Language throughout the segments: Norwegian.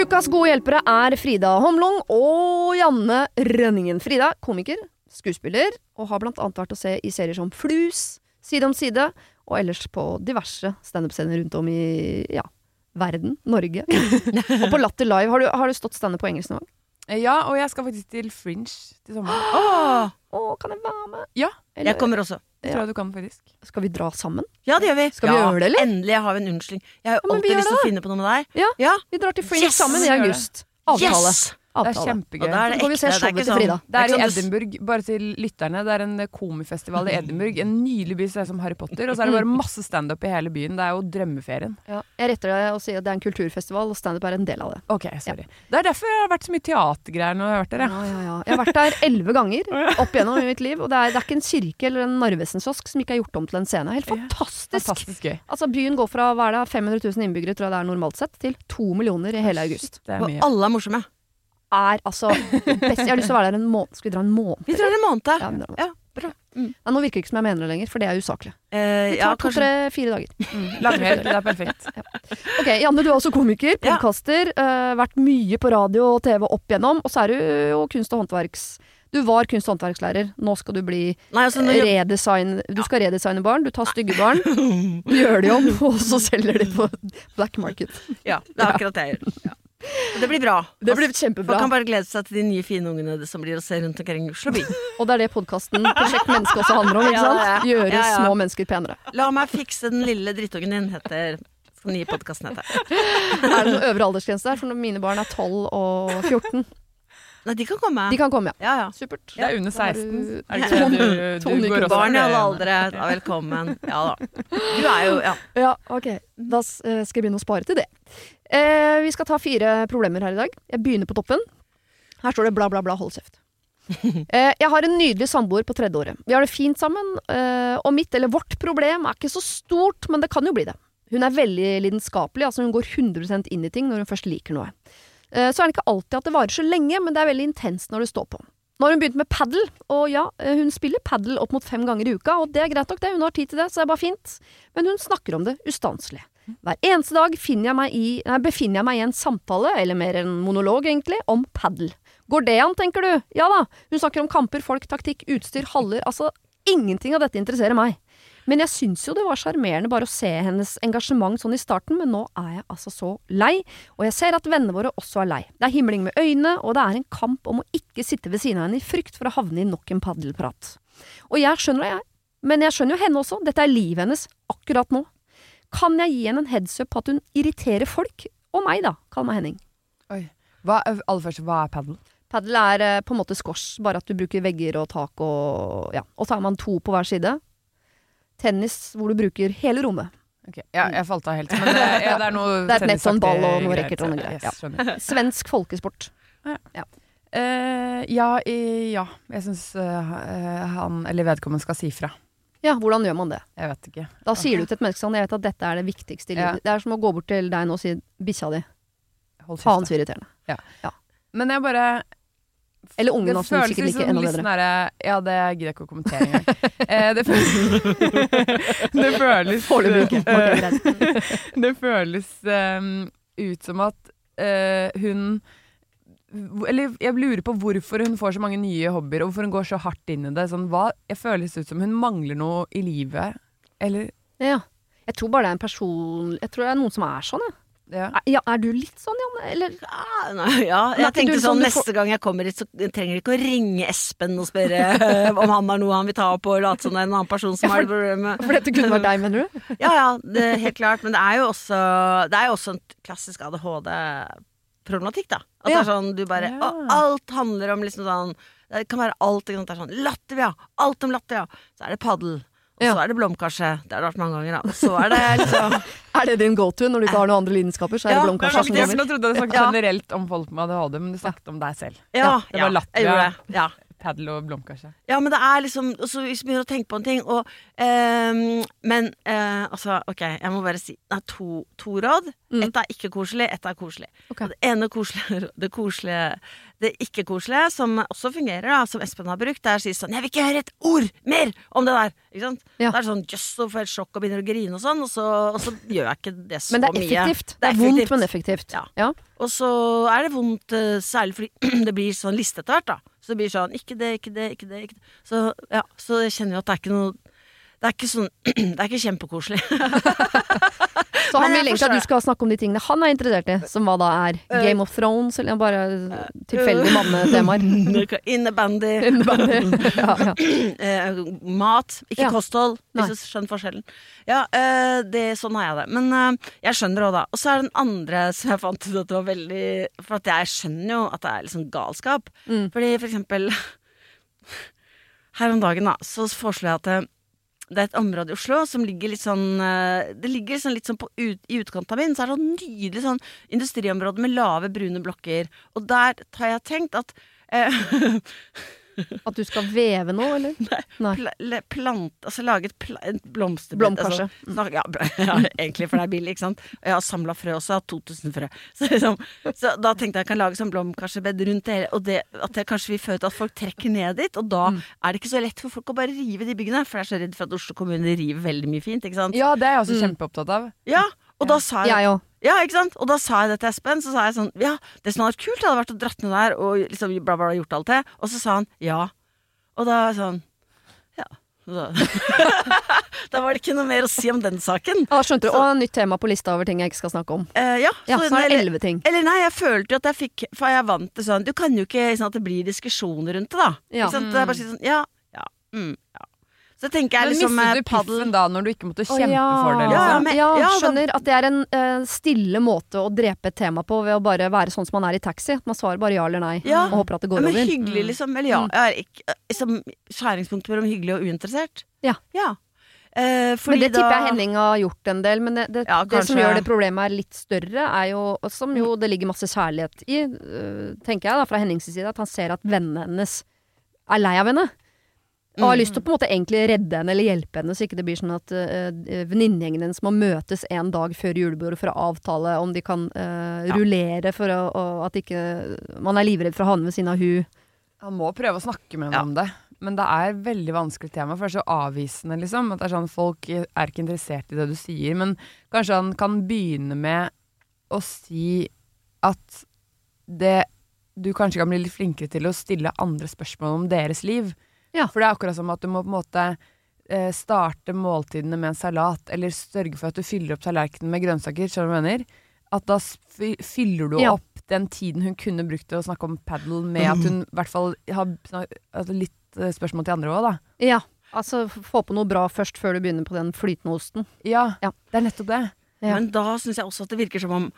Ukas gode hjelpere er Frida Homlung og Janne Rønningen. Frida, komiker, skuespiller, og har blant annet vært å se i serier som Flus, Side om side, og ellers på diverse standup-scener rundt om i ja, verden, Norge. og på Latter Live. Har du, har du stått standup på engelsk noen gang? Ja, og jeg skal faktisk til Fringe til sommeren. Åh, Å, kan jeg være med? Ja, Eller, jeg kommer også. Det tror jeg du kan, faktisk. Skal vi dra sammen? Ja, det gjør vi. Skal vi ja, gjøre det, eller? Endelig har vi en unnskyldning. Jeg har jo Ja, alltid lyst til å finne på noe med deg. Ja. Ja. Vi drar til Fringe Yes! sammen i Vi august. Avtale. Yes! Det er kjempegøy. Og er det vi se ekte. Det er sånn- Frida. Det er i sånn Edinburgh, bare til lytterne. Det er en eh, komifestival i Edinburgh. En nydelig by som Harry Potter. Og så er det bare masse standup i hele byen. Det er jo drømmeferien. Ja. Jeg retter deg å si at det er en kulturfestival, og standup er en del av det. Ok, sorry. Det er derfor jeg har vært så mye teatergreier når jeg har vært der. Ja. Ja, ja, ja. Jeg har vært der elleve ganger opp igjennom i mitt liv, og det er, det er ikke en kirke eller en Narvesen-kiosk som ikke er gjort om til en scene. Helt fantastisk! Fantastisk gøy. Altså Byen går fra hva er det, 500 000 innbyggere, tror jeg det er normalt sett, til to millioner i hele august. Det er Og alle er morsomme. Er altså best. Jeg har lyst til å være der en måned. Skal vi dra en måned? Vi drar en måned. Ja, en måned. Ja, bra. Mm. Nei, nå virker det ikke som jeg mener det lenger, for det er usaklig. Eh, ja, tar to, tre, fire dager. Mm. Langhelg, det er perfekt. Ok, Janne, du er også komiker, Ja. podkaster. eh, vært mye på radio og TV opp igjennom. Og så er du jo kunst- og håndverks... Du var kunst- og håndverkslærer. Nå skal du bli Nei, altså, jeg, redesign Du skal redesigne barn. Du tar stygge barn, gjør de om, og så selger de på black market. ja, det er akkurat det jeg gjør. Ja. Og det blir bra. Det blir Folk kan bare glede seg til de nye fine ungene som blir å se rundt omkring i Oslo by. Og det er det podkasten Prosjekt Menneske også handler om. ikke sant? ja, ja. Gjøre Ja, ja. små mennesker penere. La meg fikse den lille drittungen din, heter den nye podkasten. Er det noen øvre aldersgrense der? For når mine barn er 12 og 14. Nei, de kan komme. De kan komme, ja. Ja, ja. Supert. Det er under Da har 16. du- Er det ikke det du, du, du går også Barn i alle aldre, ja, velkommen. Ja da. Du er jo Ja. Ja, ok. Da eh, skal jeg begynne å spare til det. Eh, vi skal ta fire problemer her i dag. Jeg begynner på toppen. Her står det bla, bla, bla, hold kjeft. Eh, jeg har en nydelig samboer på tredje året. Vi har det fint sammen, eh, og mitt, eller vårt problem, er ikke så stort, men det kan jo bli det. Hun er veldig lidenskapelig, altså hun går 100% inn i ting når hun først liker noe. Eh, så er det ikke alltid at det varer så lenge, men det er veldig intenst når det står på. Nå har hun begynt med padel, og ja, eh, hun spiller padel opp mot fem ganger i uka, og det er greit nok det, hun har tid til det, så det er bare fint. Men hun snakker om det ustanselig. Hver eneste dag jeg i, nei, befinner jeg meg i en samtale, eller mer en monolog egentlig, om padel. Går det an, tenker du? Ja da. Hun snakker om kamper, folk, taktikk, utstyr, haller, altså ingenting av dette interesserer meg. Men jeg syns jo det var sjarmerende bare å se hennes engasjement sånn i starten, men nå er jeg altså så lei, og jeg ser at vennene våre også er lei. Det er himling med øynene, og det er en kamp om å ikke sitte ved siden av henne i frykt for å havne i nok en paddelprat. Og jeg skjønner det, jeg. Men jeg skjønner jo henne også, dette er livet hennes akkurat nå. Kan jeg gi henne en headsup på at hun irriterer folk? Og meg, da. Kall meg Henning. Oi. Hva, aller først, hva er padel? Padel er eh, på en måte squash, bare at du bruker vegger og tak og ja. Og så har man to på hver side. Tennis hvor du bruker hele rommet. Ok, Ja, jeg falt av helt. Men det, ja, det er noe Det er et nett og en ball og noe racket og noe greier. ja. Svensk folkesport. Eh, ja, i, ja, jeg syns han eller vedkommende skal si fra. Ja, hvordan gjør man det? Jeg vet ikke. Da sier du til et menneske sånn Jeg vet at dette er det viktigste i Ja. livet. Det er som å gå bort til deg nå og si 'bikkja di'. Faen så irriterende. Men jeg bare Eller ungen hans, som sikkert ikke enda bedre. derre- Ja, det gidder jeg ikke å kommentere engang. eh, det, føles, det føles Foreløpig ikke. Det føles um, ut som at uh, hun Eller jeg lurer på hvorfor hun får så mange nye hobbyer, og hvorfor hun går så hardt inn i det. Sånn, hva, jeg føles ut som hun mangler noe i livet. Eller Ja. Jeg tror bare det er en person Jeg tror det er noen som er sånn, jeg. ja. Er- Ja, er du litt sånn, Janne? Eller Ah, nei, ja, jeg tenkte sånn sånn du får- neste gang jeg kommer hit, så trenger jeg ikke å ringe Espen og spørre eh, om han har noe han vil ta opp, og late som det er en annen person som Ja, har det problemet. For dette kunne vært deg, mener du? Ja ja, det helt klart. Men det er jo også, det er jo også en klassisk ADHD-problematikk, da. At det er sånn du bare Ja. Alt handler om liksom sånn Det kan være alt. ikke sant? Det er sånn latter, ja. Alt om latter, ja. Så er det paddel. Og så er det blomkarse. Det har det vært mange ganger, da. Og så er det liksom Er det din go-to når du ikke har noen andre lidenskaper? Så er Ja, det det blomkarse som faktisk- For kommer. nå trodde du hadde snakket Ja. generelt om folk med ADHD, men du snakket om deg selv. Ja, det var Latvia. jeg gjorde det. Ja. Padel og blomkasje. Ja, men det er liksom Og så hvis vi begynner å tenke på en ting og ehm, Men eh, altså, ok, jeg må bare si Det er to, to råd. Mm. Ett er ikke koselig, ett er koselig. Okay. Det ene koselige, det koselige Det ikke-koselige, som også fungerer, da, som Espen har brukt, det er å si sånn 'Jeg vil ikke høre et ord mer om det der!' Ikke sant? Ja. Det er sånn jøss, så får jeg sjokk og begynner å grine og sånn, og så, og så gjør jeg ikke det så mye. Men det er effektivt. Det Det er er vondt, men effektivt. Ja. Ja. Og så er det vondt, eh, særlig fordi det blir sånn liste etter hvert, da. Så det blir sånn ikke det, ikke det, ikke det. Ikke det. Så ja, så jeg kjenner jo at det er ikke noe Det er ikke sånn Det er ikke kjempekoselig. Så han vil egentlig at du skal snakke om de tingene han er interessert i, som hva da er. Game of Thrones, eller bare tilfeldige mannetemaer. Innebandy. ja, ja. eh, mat, ikke Ja. kosthold, hvis du skjønner forskjellen. Ja, eh, det, sånn har jeg det. Men eh, jeg skjønner òg, da. Og så er det den andre som jeg fant ut at det var veldig For at jeg skjønner jo at det er liksom galskap. Mm. Fordi for eksempel Her om dagen, da, så foreslo jeg at eh, det er et område i Oslo som ligger litt sånn eh, Det ligger sånn litt sånn på ut, I utkanten av byen så er det sånn nydelig sånn industriområde med lave, brune blokker. Og der har jeg tenkt at eh, At du skal veve noe, eller? Nei. pla, le- plant, altså lage et, pla, blomsterbed. Blomkarse. Altså, ja, ja, egentlig, for det er billig, ikke sant. Og jeg har samla frø også, jeg har 2000 frø. Så, liksom, så da tenkte jeg jeg kan lage sånn blomkarsebed rundt det hele, og det, at det kanskje vil føre til at folk trekker ned dit. Og da Mm. er det ikke så lett for folk å bare rive de byggene, for jeg er så redd for at Oslo kommune river veldig mye fint, ikke sant. Ja, det er jeg også Mm. kjempeopptatt av. Ja, og da sa jeg Jeg òg. Ja, ikke sant? Og da sa jeg det til Espen. Så sa jeg sånn Ja, det som hadde vært kult, hadde vært å dratt ned der og liksom bla, bla, bla gjort alt det. Og så sa han ja. Og da sånn Ja. Da, da var det ikke noe mer å si om den saken. Ja, skjønte du. Og nytt tema på lista over ting jeg ikke skal snakke om. Eh, ja, Ja, så er det elleve ting. eller nei, jeg følte jo at jeg fikk For jeg vant til sånn Du kan jo ikke sånn at det blir diskusjoner rundt det, da. Ja. Ikke sant? Det er bare sånn Ja, ja, mm, ja. Så tenker jeg Men liksom mistet eh, du piffen da, når du ikke måtte kjempe ja. for det? Ja, Liksom? men- ja, ja, skjønner at det er en uh, stille måte å drepe et tema på ved å bare være sånn som man er i taxi. At man svarer bare ja eller nei, Ja. og håper at det ja, går men over. hyggelig, liksom. Eller ja. Jeg er ikke, liksom, skjæringspunkt mellom hyggelig og uinteressert. Ja. ja. Eh, fordi Men det tipper jeg Henning har gjort en del. Men det, det, Ja, det som gjør det problemet er litt større, er jo, som jo det ligger masse kjærlighet i, tenker jeg da, fra Hennings side, at han ser at vennene hennes er lei av henne. Og har Mm. lyst til å på en måte egentlig redde henne eller hjelpe henne, så ikke det blir sånn at uh, venninnegjengen hennes må møtes en dag før julebordet for å avtale om de kan øh, Ja. rullere for å, og at ikke man er livredd for å havne ved siden av hun. Han må prøve å snakke med henne Ja. om det. Men det er et veldig vanskelig tema, for det er så avvisende, liksom. At det er sånn, Folk er ikke interessert i det du sier. Men kanskje han kan begynne med å si at det Du kanskje kan bli litt flinkere til å stille andre spørsmål om deres liv. Ja. For det er akkurat som at du må på en måte eh, starte måltidene med en salat, eller sørge for at du fyller opp tallerkenen med grønnsaker. Skjønner du hva jeg mener? At da fyller du Ja. opp den tiden hun kunne brukt til å snakke om padel, med at hun i hvert fall har altså litt eh, spørsmål til andre òg, da. Ja, altså få på noe bra først før du begynner på den flytende osten. Ja, Ja. det er nettopp det. Ja. Men da syns jeg også at det virker som om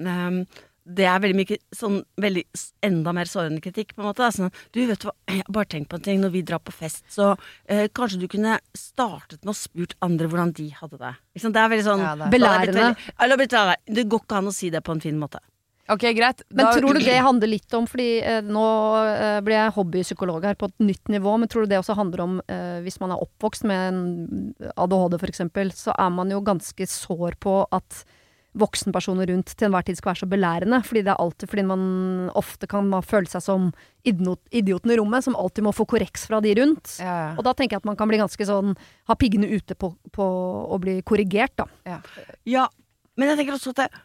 ehm, det er veldig mye sånn veldig enda mer sårende kritikk, på en måte. Sånn, du, vet du hva, jeg bare tenkt på en ting når vi drar på fest, så eh, kanskje du kunne startet med å spurt andre hvordan de hadde det. Ikke sant? Det er veldig sånn Ja, det er- Belærende. det går ikke an å si det på en fin måte. Ok, greit. Men Da- tror du det handler litt om, fordi eh, nå eh, blir jeg hobbypsykolog her på et nytt nivå, men tror du det også handler om eh, hvis man er oppvokst med en ADHD for eksempel, så er man jo ganske sår på at voksenpersoner rundt til enhver tid skal være så belærende, fordi det er alltid fordi man ofte kan man føle seg som idioten i rommet, som alltid må få korreks fra de rundt. ja, ja. Og da tenker jeg at man kan bli ganske sånn, ha piggene ute på, på å bli korrigert, da. Ja, men jeg tenker også at det,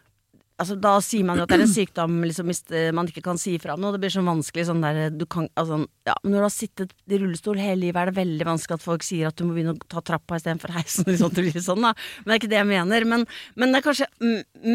altså, Da sier man jo at det er en sykdom liksom, hvis man ikke kan si fra om noe. Det blir så vanskelig sånn der du kan, altså, ja, Når du har sittet i rullestol hele livet, er det veldig vanskelig at folk sier at du må begynne å ta trappa istedenfor heisen. Liksom, det blir sånn, da. Men det er ikke det jeg mener. Men, men det er kanskje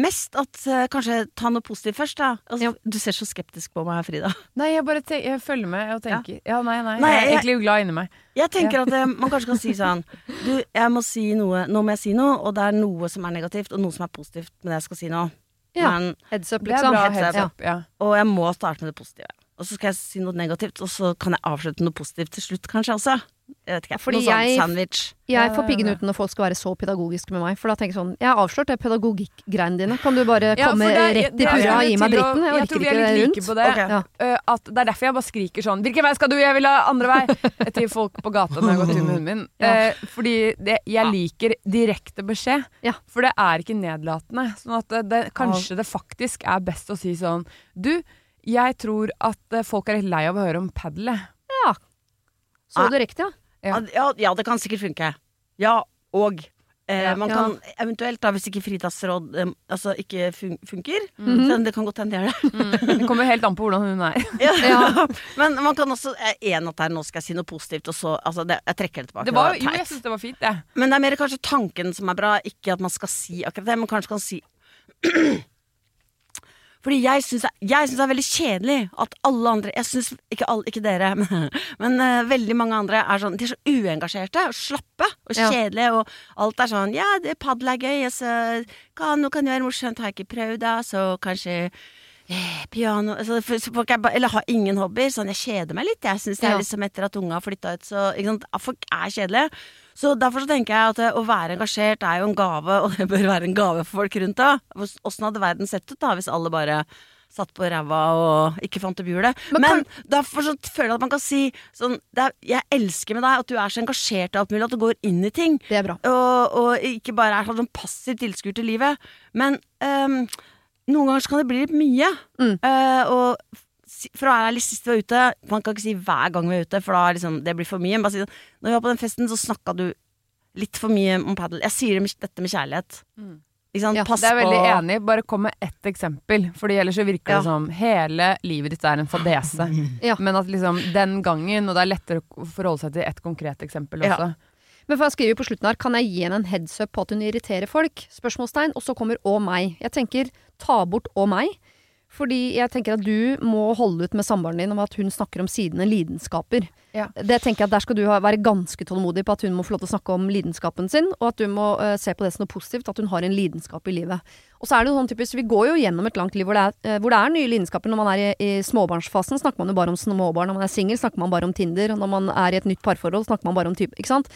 mest at eh, Kanskje ta noe positivt først, da. Altså, Du ser så skeptisk på meg, Frida. Nei, jeg bare te jeg følger med og tenker Ja, nei, nei. Nei, jeg er egentlig glad inni meg. Jeg tenker at eh, man kanskje kan si sånn Du, jeg må si noe Nå må jeg si noe, og det er noe som er negativt, og noe som er positivt med det jeg skal si nå. Ja. Men Heads up, Det er liksom. bra Heads up. Ja. Og jeg må starte med det positive. Og så skal jeg si noe negativt, og så kan jeg avslutte noe positivt til slutt, kanskje også. Jeg vet ikke. Fordi Noe sånn jeg- sandwich. Jeg får piggen ut når folk skal være så pedagogiske med meg. For da tenker jeg sånn Jeg har avslørt det pedagogikk-greiene dine. Kan du bare Ja, komme det er- rett i purra og gi meg dritten? Jeg jeg orker tror vi ikke er det rundt. det. Okay. Ja. Uh, at det er derfor jeg bare skriker sånn 'Hvilken vei skal du? Jeg vil ha andre vei!' til folk på gata når jeg går tur med hunden min. Ja. Eh, fordi det, jeg liker direkte beskjed, Ja. for det er ikke nedlatende. Sånn at det, det, kanskje det faktisk er best å si sånn 'Du, jeg tror at eh, folk er litt lei av å høre om padelet. Ja. Så du ja. Ja. Ja. Ja, ja, det kan sikkert funke. Ja, og eh, Ja. man Ja. kan eventuelt, da, hvis ikke fritadsråd eh, altså ikke fun funker Mhm. så Det kan godt hende det gjør det. Mm. Det kommer helt an på hvordan hun er. Ja. Men man kan også eh, En at det er nå skal jeg si noe positivt, og så altså det, Jeg trekker det tilbake. Det var, det jo, jeg syns det var fint, det. Men det er mer kanskje tanken som er bra, ikke at man skal si akkurat det, men kanskje kan si Fordi jeg syns det er veldig kjedelig at alle andre Jeg syns ikke, alle, ikke dere, men, men uh, veldig mange andre er sånn De er så uengasjerte og slappe og Ja. kjedelige, og alt er sånn Ja, det padel er gøy, altså, så kan, være morsomt, har jeg ikke prøvd, da, så kanskje eh, Piano altså, folk er Eller har ingen hobbyer. Sånn, jeg kjeder meg litt. Jeg synes det er Ja. liksom etter at unga har flytta ut, så? Folk er kjedelige. Så derfor så tenker jeg at eh, å være engasjert er jo en gave, og det bør være en gave for folk rundt. Hvordan- Åssen hadde verden sett ut da hvis alle bare satt på ræva og ikke fant opp hjulet? Men Men, derfor så føler jeg at man kan si sånn det er, Jeg elsker med deg at du er så engasjert i alt mulig, at du går inn i ting. Det er bra. Og, og ikke bare er sånn passiv tilskuer til livet. Men um, noen ganger så kan det bli litt mye. Mm. Uh, og for å være ærlig, sist vi var ute Man kan ikke si hver gang vi er ute, for da liksom, det blir for mye. Men bare si sånn, når vi var på den festen, så snakka du litt for mye om padel. Jeg sier det med, dette med kjærlighet. Mm. Ikke sant? Ja, Pass Det er jeg veldig på enig. Bare kom med ett eksempel. Fordi ellers så virker Ja. det som hele livet ditt er en fadese. Ja. Men at liksom den gangen, og det er lettere å forholde seg til ett konkret eksempel Ja. også. Men for jeg skriver på slutten her, kan jeg gi henne en headsup på at hun irriterer folk? Spørsmålstegn. Og så kommer og meg. Jeg tenker ta bort og meg. Fordi jeg tenker at du må holde ut med samboeren din om at hun snakker om sidene lidenskaper. Ja. Det tenker jeg at Der skal du være ganske tålmodig på at hun må få lov til å snakke om lidenskapen sin, og at du må uh, se på det som noe positivt, at hun har en lidenskap i livet. Og så er det jo sånn typisk, Vi går jo gjennom et langt liv hvor det er, uh, hvor det er nye lidenskaper. Når man er i, i småbarnsfasen, snakker man jo bare om småbarn. Når man er singel, snakker man bare om Tinder. Og når man er i et nytt parforhold, snakker man bare om type. Ikke sant?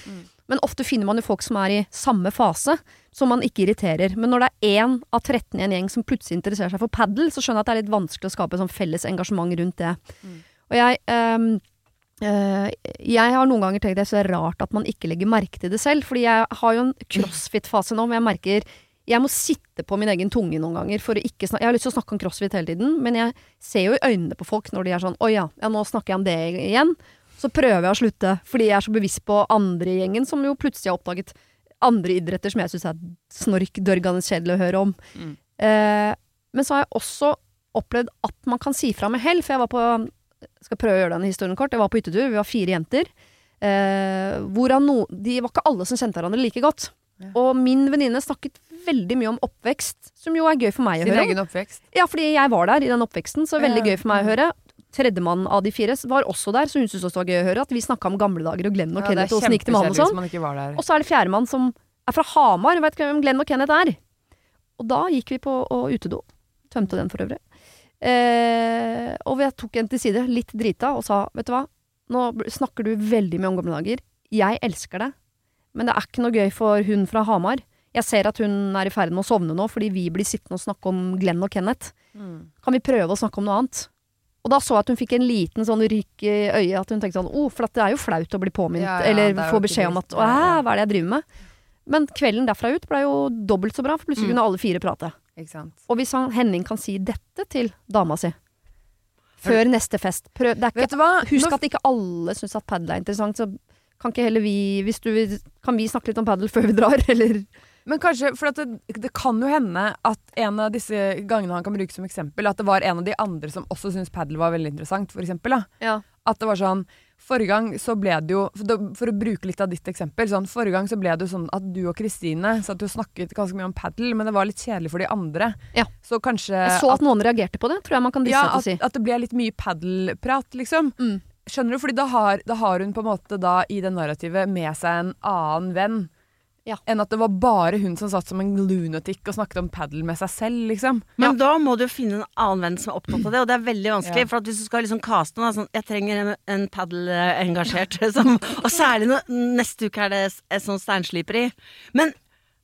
Men ofte finner man jo folk som er i samme fase, som man ikke irriterer. Men når det er én av 13 i en gjeng som plutselig interesserer seg for padel, så skjønner jeg at det er litt vanskelig å skape et sånn felles engasjement rundt det. Og jeg um, Uh, jeg har noen ganger tenkt det er så rart at man ikke legger merke til det selv. Fordi jeg har jo en crossfit-fase nå, hvor jeg merker jeg må sitte på min egen tunge noen ganger for å ikke snakke Jeg har lyst til å snakke om crossfit hele tiden, men jeg ser jo i øynene på folk når de er sånn Å ja, ja, nå snakker jeg om det igjen. Så prøver jeg å slutte, fordi jeg er så bevisst på andre i gjengen som jo plutselig har oppdaget andre idretter som jeg syns er snork dørgende kjedelig å høre om. Mm. Eh, men så har jeg også opplevd at man kan si fra med hell, for jeg var på skal prøve å gjøre denne historien kort. Jeg var på hyttetur, vi var fire jenter. Eh, hvorav no, de var ikke alle som kjente hverandre like godt. Ja. Og min venninne snakket veldig mye om oppvekst, som jo er gøy for meg å Sin høre Sin egen oppvekst. Ja, fordi jeg var der i den oppveksten, så veldig gøy for meg å høre. Tredjemann av de fire var også der, så hun syntes også det var gøy å høre at vi snakka om gamle dager og Glenn og Ja, Kenneth og åssen gikk det med han og sånn. Og så er det fjerdemann som er fra Hamar, vet ikke hvem Glenn og Kenneth er. Og da gikk vi på utedo. Tømte den for øvrig. Eh, og jeg tok en til side, litt drita, og sa vet du hva, nå snakker du veldig mye om gamle dager. Jeg elsker det, men det er ikke noe gøy for hun fra Hamar. Jeg ser at hun er i ferd med å sovne nå fordi vi blir sittende og snakke om Glenn og Kenneth. Mm. Kan vi prøve å snakke om noe annet? Og da så jeg at hun fikk en liten sånn rykk i øyet, at hun tenkte sånn oh, for det er jo flaut å bli påminnet, Ja, ja, eller er få beskjed om at å, hva er det jeg driver med? Men kvelden derfra ut ble jo dobbelt så bra, for plutselig Mm. kunne alle fire prate. Og hvis han, Henning kan si dette til dama si før neste fest prøv, ikke? Husk at ikke alle syns at padel er interessant, så kan ikke heller vi hvis du vil, Kan vi snakke litt om padel før vi drar, eller Men kanskje, for at det, det kan jo hende at en av disse gangene han kan bruke som eksempel, at det var en av de andre som også syntes padel var veldig interessant, for eksempel. Ja. At det var sånn Forrige gang så ble det jo for, å bruke litt av ditt eksempel sånn, Forrige gang så ble det jo sånn at du og Kristine satt og snakket ganske mye om padel, men det var litt kjedelig for de andre. Ja. Så kanskje Jeg så at noen reagerte på det, tror jeg man kan driste ja, seg til å at, si. at det ble litt mye padelprat, liksom. Mm. Skjønner du? Fordi da har, da har hun på en måte da i det narrativet med seg en annen venn Ja. enn at det var bare hun som satt som en lunatic og snakket om padel med seg selv, liksom. Men da må du jo finne en annen venn som er opptatt av det, og det er veldig vanskelig. Ja. For at hvis du skal liksom caste noe, sånn Jeg trenger en, en padel-engasjert, og særlig når neste uke er det et sånn steinsliperi. Men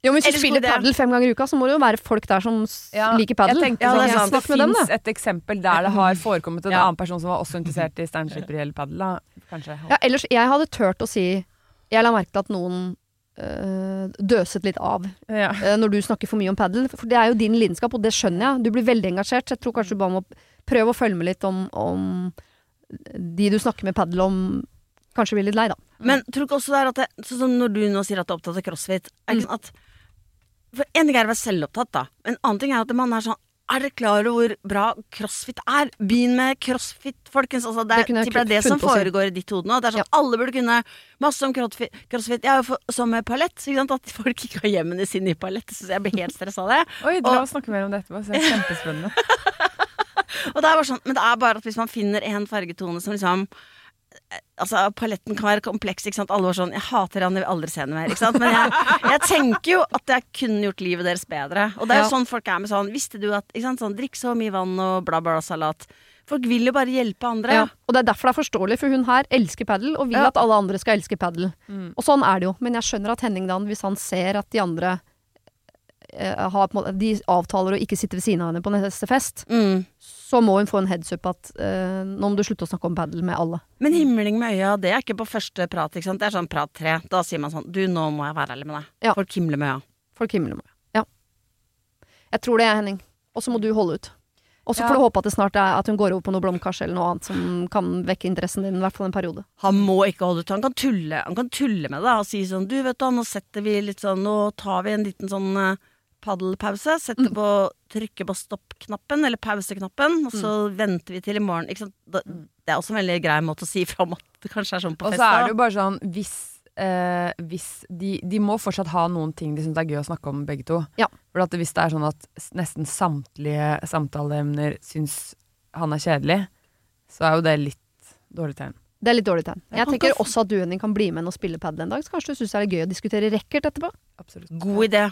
Jo, men hvis du spiller padel fem ganger i uka, så må det jo være folk der som ja, liker padel. Ja, det sånn, det Snakk fins et eksempel der det har forekommet en Ja. annen person som var også interessert i steinsliperi eller padel, Ja, ellers, jeg hadde turt å si Jeg la merke til at noen døset litt av Ja. øh, når du snakker for mye om padel. For det er jo din lidenskap, og det skjønner jeg. Du blir veldig engasjert. Jeg tror kanskje du bare må prøve å følge med litt om, om de du snakker med padel om, kanskje blir litt lei, da. Men tror du ikke også det er at det, Sånn som når du nå sier at du er opptatt av crossfit er Mm. sånn at For En ting er å være selvopptatt, da. En annen ting er at man er sånn Er dere klar over hvor bra crossfit er? Begynn med crossfit, folkens. Altså, det, Det er, det er det som foregår i ditt hode nå. Det er sånn Alle burde kunne masse om crossfit. crossfit. Jeg er jo for, som med palett. Så ikke sant? At folk ikke har hjemmene sine i palett. Så jeg blir helt stressa av det. Oi, dra og snakke mer om det etterpå. Det er kjempespennende. Og det er bare sånn, men det er bare at hvis man finner en fargetone som liksom Altså, paletten kan være kompleks, ikke sant. Alle var sånn 'Jeg hater han, jeg vil aldri se henne mer'. Ikke sant? Men jeg, jeg tenker jo at jeg kunne gjort livet deres bedre. Og det er jo Ja. sånn folk er med sånn Visste du at ikke sant, sånn, Drikk så mye vann og bla, bla, salat. Folk vil jo bare hjelpe andre. Ja, og det er derfor det er forståelig, for hun her elsker padel, og vil Ja. at alle andre skal elske padel. Mm. Og sånn er det jo. Men jeg skjønner at Henning Dan, hvis han ser at de andre eh, måte- de avtaler å ikke sitte ved siden av henne på neste fest, Mm. så må hun få en heads up at uh, nå må du slutte å snakke om padel med alle. Men himling med øya, det er ikke på første prat. ikke sant? Det er sånn prat tre. Da sier man sånn Du, nå må jeg være ærlig med deg. Ja. Folk himler med øya. Folk himler med. øya. Ja. Jeg tror det, er Henning. Og så må du holde ut. Og så Ja. får du håpe at det snart er at hun går over på noe blomkars eller noe annet som kan vekke interessen din, i hvert fall en periode. Han må ikke holde ut. Han kan tulle, han kan tulle med det og si sånn Du, vet du, nå setter vi litt sånn Nå tar vi en liten sånn uh, paddelpause. Setter Mm. på Trykker på stopp-knappen, eller pauseknappen, og så Mm. venter vi til i morgen. Ikke sant? Det, det er også en veldig grei måte å si fra om at det kanskje er sånn på Og så er det jo bare sånn hvis, eh, hvis de, de må fortsatt ha noen ting de syns er gøy å snakke om, begge to. Ja. For at hvis det er sånn at nesten samtlige samtaleemner syns han er kjedelig, så er jo det litt dårlig tegn. Det er litt dårlig tegn. Jeg tenker også at du Henning, kan bli med og spille padel en dag, så kanskje du syns det er gøy å diskutere racket etterpå. Absolutt. God idé.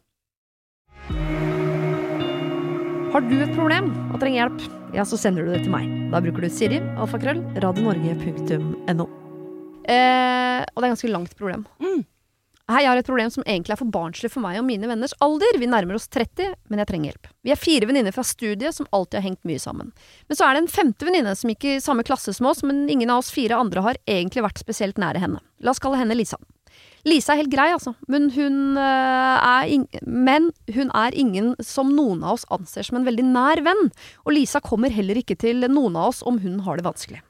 Har du et problem og trenger hjelp, ja, så sender du det til meg. Da bruker du Siri, alfakrøll, radionorge.no. Eh, og det er et ganske langt problem. Mm. Hei, jeg har et problem som egentlig er for barnslig for meg og mine venners alder. Vi nærmer oss 30, men jeg trenger hjelp. Vi er fire venninner fra studiet som alltid har hengt mye sammen. Men så er det en femte venninne som gikk i samme klasse som oss, men ingen av oss fire andre har egentlig vært spesielt nære henne. La oss kalle henne Lisa. Lisa er helt grei, altså, men hun, ing men hun er ingen som noen av oss anser som en veldig nær venn, og Lisa kommer heller ikke til noen av oss om hun har det vanskelig.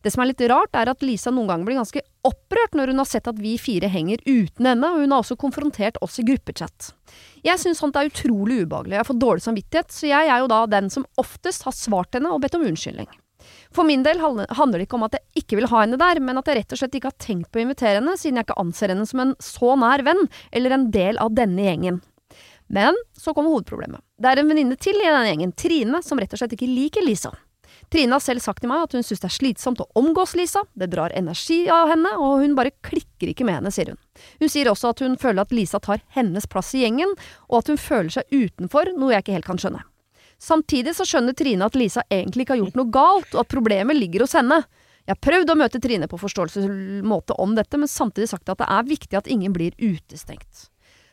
Det som er litt rart, er at Lisa noen ganger blir ganske opprørt når hun har sett at vi fire henger uten henne, og hun har også konfrontert oss i gruppechat. Jeg syns sånt er utrolig ubehagelig, jeg får dårlig samvittighet, så jeg er jo da den som oftest har svart henne og bedt om unnskyldning. For min del handler det ikke om at jeg ikke vil ha henne der, men at jeg rett og slett ikke har tenkt på å invitere henne, siden jeg ikke anser henne som en så nær venn, eller en del av denne gjengen. Men så kommer hovedproblemet. Det er en venninne til i denne gjengen, Trine, som rett og slett ikke liker Lisa. Trine har selv sagt til meg at hun synes det er slitsomt å omgås Lisa, det drar energi av henne, og hun bare klikker ikke med henne, sier hun. Hun sier også at hun føler at Lisa tar hennes plass i gjengen, og at hun føler seg utenfor, noe jeg ikke helt kan skjønne. Samtidig så skjønner Trine at Lisa egentlig ikke har gjort noe galt, og at problemet ligger hos henne. Jeg har prøvd å møte Trine på forståelsesfull måte om dette, men samtidig sagt at det er viktig at ingen blir utestengt.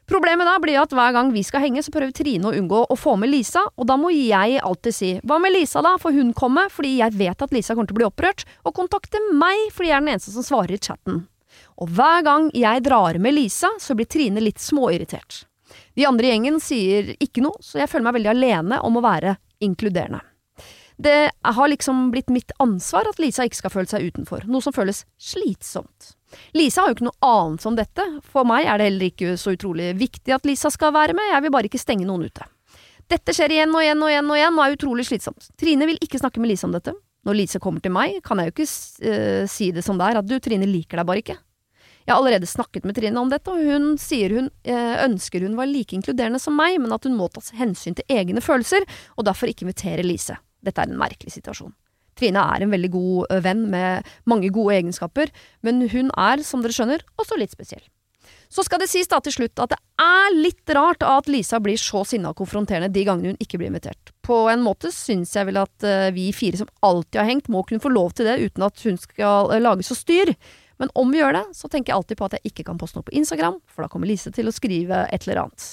Problemet da blir at hver gang vi skal henge, så prøver Trine å unngå å få med Lisa, og da må jeg alltid si hva med Lisa da, får hun komme, fordi jeg vet at Lisa kommer til å bli opprørt, og kontakte meg fordi jeg er den eneste som svarer i chatten. Og hver gang jeg drar med Lisa, så blir Trine litt småirritert. De andre i gjengen sier ikke noe, så jeg føler meg veldig alene om å være inkluderende. Det har liksom blitt mitt ansvar at Lisa ikke skal føle seg utenfor, noe som føles slitsomt. Lisa har jo ikke noe annet som dette, for meg er det heller ikke så utrolig viktig at Lisa skal være med, jeg vil bare ikke stenge noen ute. Dette skjer igjen og igjen og igjen og igjen og er utrolig slitsomt. Trine vil ikke snakke med Lisa om dette. Når Lise kommer til meg, kan jeg jo ikke uh, si det som det er, at du, Trine liker deg bare ikke. Jeg har allerede snakket med Trine om dette, og hun sier hun eh, ønsker hun var like inkluderende som meg, men at hun må ta hensyn til egne følelser, og derfor ikke invitere Lise. Dette er en merkelig situasjon. Trine er en veldig god venn med mange gode egenskaper, men hun er, som dere skjønner, også litt spesiell. Så skal det sies da til slutt at det er litt rart at Lisa blir så sinna og konfronterende de gangene hun ikke blir invitert. På en måte syns jeg vel at vi fire som alltid har hengt, må kunne få lov til det uten at hun skal lage så styr. Men om vi gjør det, så tenker jeg alltid på at jeg ikke kan poste noe på Instagram, for da kommer Lise til å skrive et eller annet.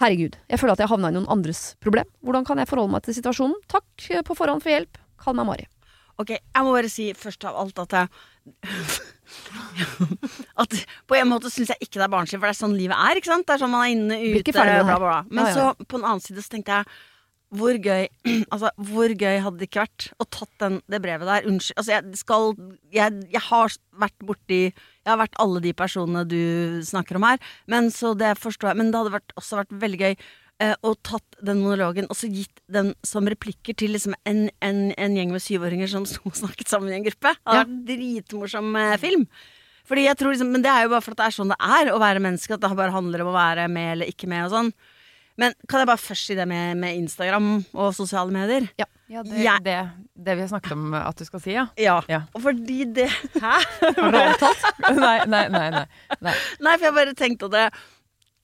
Herregud, jeg føler at jeg havna i noen andres problem. Hvordan kan jeg forholde meg til situasjonen? Takk eh, på forhånd for hjelp. Kall meg Mari. Ok, jeg må bare si først av alt at jeg At på en måte syns jeg ikke det er barnslig, for det er sånn livet er. ikke sant? Det er sånn man er inne, ute, bla, bla, bla. Men så på en annen side så tenkte jeg hvor gøy Altså, hvor gøy hadde det ikke vært å tatt den, det brevet der? Unnskyld. Altså, jeg skal jeg, jeg har vært borti Jeg har vært alle de personene du snakker om her, men så det forstår jeg. Men det hadde vært, også vært veldig gøy eh, å tatt den monologen og så gitt den som replikker til liksom en, en, en gjeng med syvåringer som sto og snakket sammen i en gruppe. Det hadde vært dritmorsom eh, film. Fordi jeg tror liksom, Men det er jo bare for at det er sånn det er å være menneske, at det bare handler om å være med eller ikke med og sånn. Men kan jeg bare først si det med, med Instagram og sosiale medier? Ja, det, Jeg- det, det vi har snakket om at du skal si, ja. Ja. Ja. Og fordi det Hæ? Har du nei, nei, nei, nei, nei. Nei, for jeg bare tenkte at det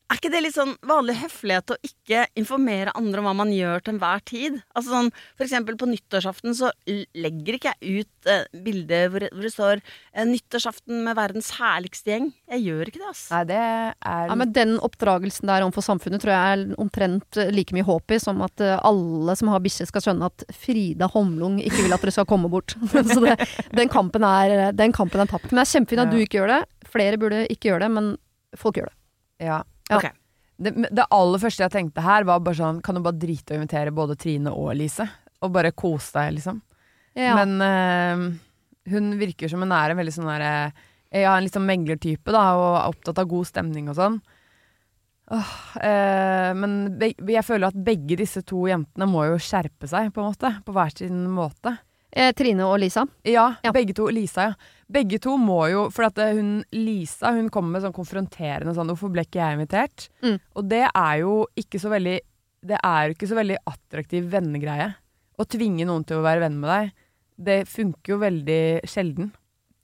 Er ikke det litt sånn vanlig høflighet å ikke informere andre om hva man gjør til enhver tid? Altså sånn, For eksempel på nyttårsaften så legger ikke jeg ut eh, bilde hvor, hvor det står eh, 'Nyttårsaften med verdens herligste gjeng'. Jeg gjør ikke det, altså. Nei, det er Ja, men Den oppdragelsen der overfor samfunnet tror jeg er omtrent eh, like mye håp i som at eh, alle som har bikkje skal skjønne at Frida Homlung ikke vil at dere skal komme bort. Så det, den, kampen er, den kampen er tapt. Men det er kjempefint at Ja. du ikke gjør det. Flere burde ikke gjøre det, men folk gjør det. Ja. Ja. Okay. Det, det aller første jeg tenkte her, var bare sånn Kan du bare drite og invitere både Trine og Elise? Og bare kose deg, liksom. Ja. Men eh, hun virker som hun er en veldig sånn derre Ja, en litt sånn meglertype, da, og er opptatt av god stemning og sånn. Åh, eh, men jeg føler at begge disse to jentene må jo skjerpe seg, på en måte. På hver sin måte. eh, Trine og Lisa. Ja, Ja. begge to. Lisa, ja. Begge to må jo For at eh, hun Lisa hun kommer med sånn konfronterende sånn 'Hvorfor ble ikke jeg invitert?' Mm. Og det er jo ikke så veldig Det er jo ikke så veldig attraktiv vennegreie. Å tvinge noen til å være venn med deg, det funker jo veldig sjelden.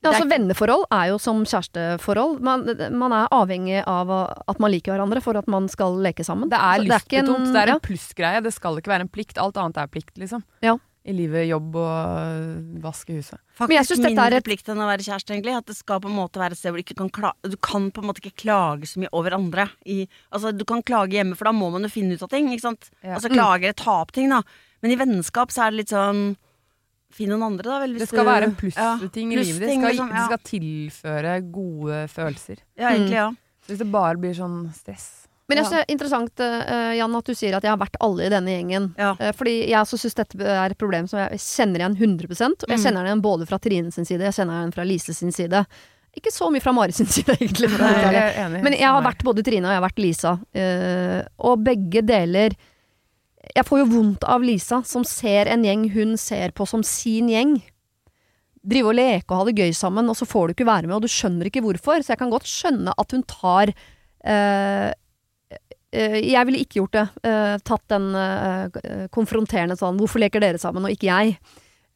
Ja, Det er altså Venneforhold er jo som kjæresteforhold. Man, man er avhengig av at man liker hverandre for at man skal leke sammen. Det er Så ikke en- lystbetont. Det er en plussgreie. Det skal ikke være en plikt. Alt annet er plikt, liksom. Ja. I livet, jobb og øh, vaske huset. Faktisk Men jeg synes dette er et- plikt enn å være kjæreste, egentlig. At det skal på en måte være et sted hvor du ikke kan klage Du kan på en måte ikke klage så mye over andre. I, altså, du kan klage hjemme, for da må man jo finne ut av ting, ikke sant. Ja. Altså klage eller ta opp ting, da. Men i vennskap så er det litt sånn Finn noen andre, da. Vel, hvis Det skal du- være en Ja, plussting i livet. Det Liksom, skal, liksom, det skal tilføre gode følelser. Ja, egentlig, ja. Så hvis det bare blir sånn stress Men jeg synes det er interessant, uh, Jan, at du sier at jeg har vært alle i denne gjengen. Ja. Uh, fordi jeg også syns dette er et problem som jeg kjenner igjen 100 Og jeg Mm. kjenner den igjen både fra Trine sin side, jeg kjenner den fra Lise sin side. Ikke så mye fra Mari sin side, egentlig. Ærlig. Jeg enig. Men jeg har vært både Trine og jeg har vært Lisa. Uh, og begge deler Jeg får jo vondt av Lisa, som ser en gjeng hun ser på som sin gjeng. Drive og leke og ha det gøy sammen, og så får du ikke være med, og du skjønner ikke hvorfor. Så jeg kan godt skjønne at hun tar eh, Jeg ville ikke gjort det. eh, tatt den eh, konfronterende sånn 'Hvorfor leker dere sammen, og ikke jeg?'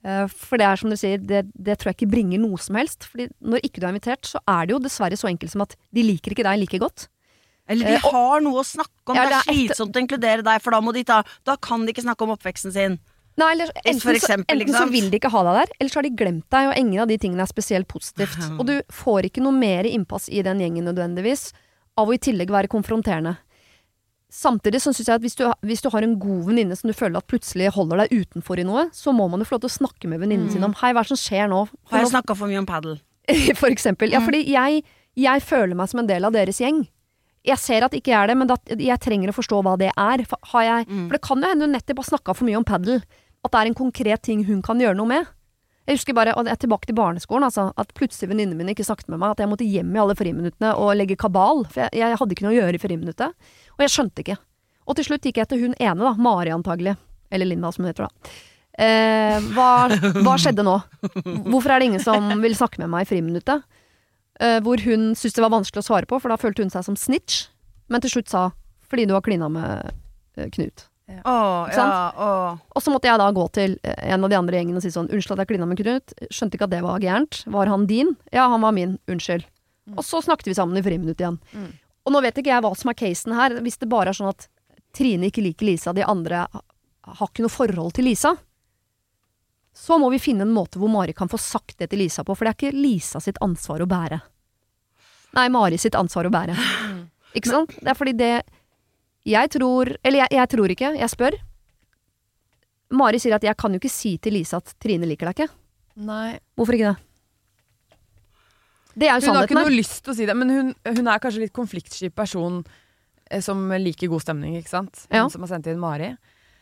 Eh, for det er som du sier, det, det tror jeg ikke bringer noe som helst. Fordi når ikke du er invitert, så er det jo dessverre så enkelt som at de liker ikke deg like godt. Eller de Eh, har noe å snakke om. Ja, det er slitsomt å inkludere deg, for da må de ta Da kan de ikke snakke om oppveksten sin. Nei, eller, enten, så, enten så vil de ikke ha deg der, eller så har de glemt deg, og ingen av de tingene er spesielt positivt. Og du får ikke noe mer innpass i den gjengen nødvendigvis, av å i tillegg være konfronterende. Samtidig så syns jeg at hvis du, hvis du har en god venninne som du føler at plutselig holder deg utenfor i noe, så må man jo få lov til å snakke med venninnen sin om hei, hva er det som skjer nå? Har jeg snakka for mye om padel? for eksempel. Ja, fordi jeg, jeg føler meg som en del av deres gjeng. Jeg ser at ikke jeg er det, men jeg trenger å forstå hva det er. For, har jeg, for det kan jo hende hun nettopp har snakka for mye om padel. At det er en konkret ting hun kan gjøre noe med. Jeg husker bare, og jeg er tilbake til barneskolen, altså, at plutselig venninnene mine ikke snakket med meg. At jeg måtte hjem i alle friminuttene og legge kabal. For jeg, jeg hadde ikke noe å gjøre i friminuttet. Og jeg skjønte ikke. Og til slutt gikk jeg til hun ene, da. Mari antagelig. Eller Linda, som hun heter, da. Eh, hva, hva skjedde nå? Hvorfor er det ingen som vil snakke med meg i friminuttet? Eh, hvor hun syntes det var vanskelig å svare på, for da følte hun seg som snitch. Men til slutt sa 'fordi du har klina med eh, Knut'. Å, Ikke ja, sant? Og så måtte jeg da gå til eh, en av de andre gjengene og si sånn 'unnskyld at jeg klina med Knut'. Skjønte ikke at det var gærent. Var han din? Ja, han var min. Unnskyld. Og så snakket vi sammen i friminuttet igjen. Mm. Og nå vet ikke jeg hva som er casen her. Hvis det bare er sånn at Trine ikke liker Lisa, de andre har ikke noe forhold til Lisa, så må vi finne en måte hvor Mari kan få sagt det til Lisa på, for det er ikke Lisa sitt ansvar å bære. Nei, Mari sitt ansvar å bære. Ikke sant? Det er fordi det Jeg tror Eller jeg, jeg tror ikke, jeg spør. Mari sier at jeg kan jo ikke si til Lisa at Trine liker deg ikke. Nei. Hvorfor ikke det? Det er jo Hun har ikke noe lyst til å si det, men hun, hun er kanskje litt konfliktsky person eh, som liker god stemning, ikke sant? Hun Ja. som har sendt inn Mari.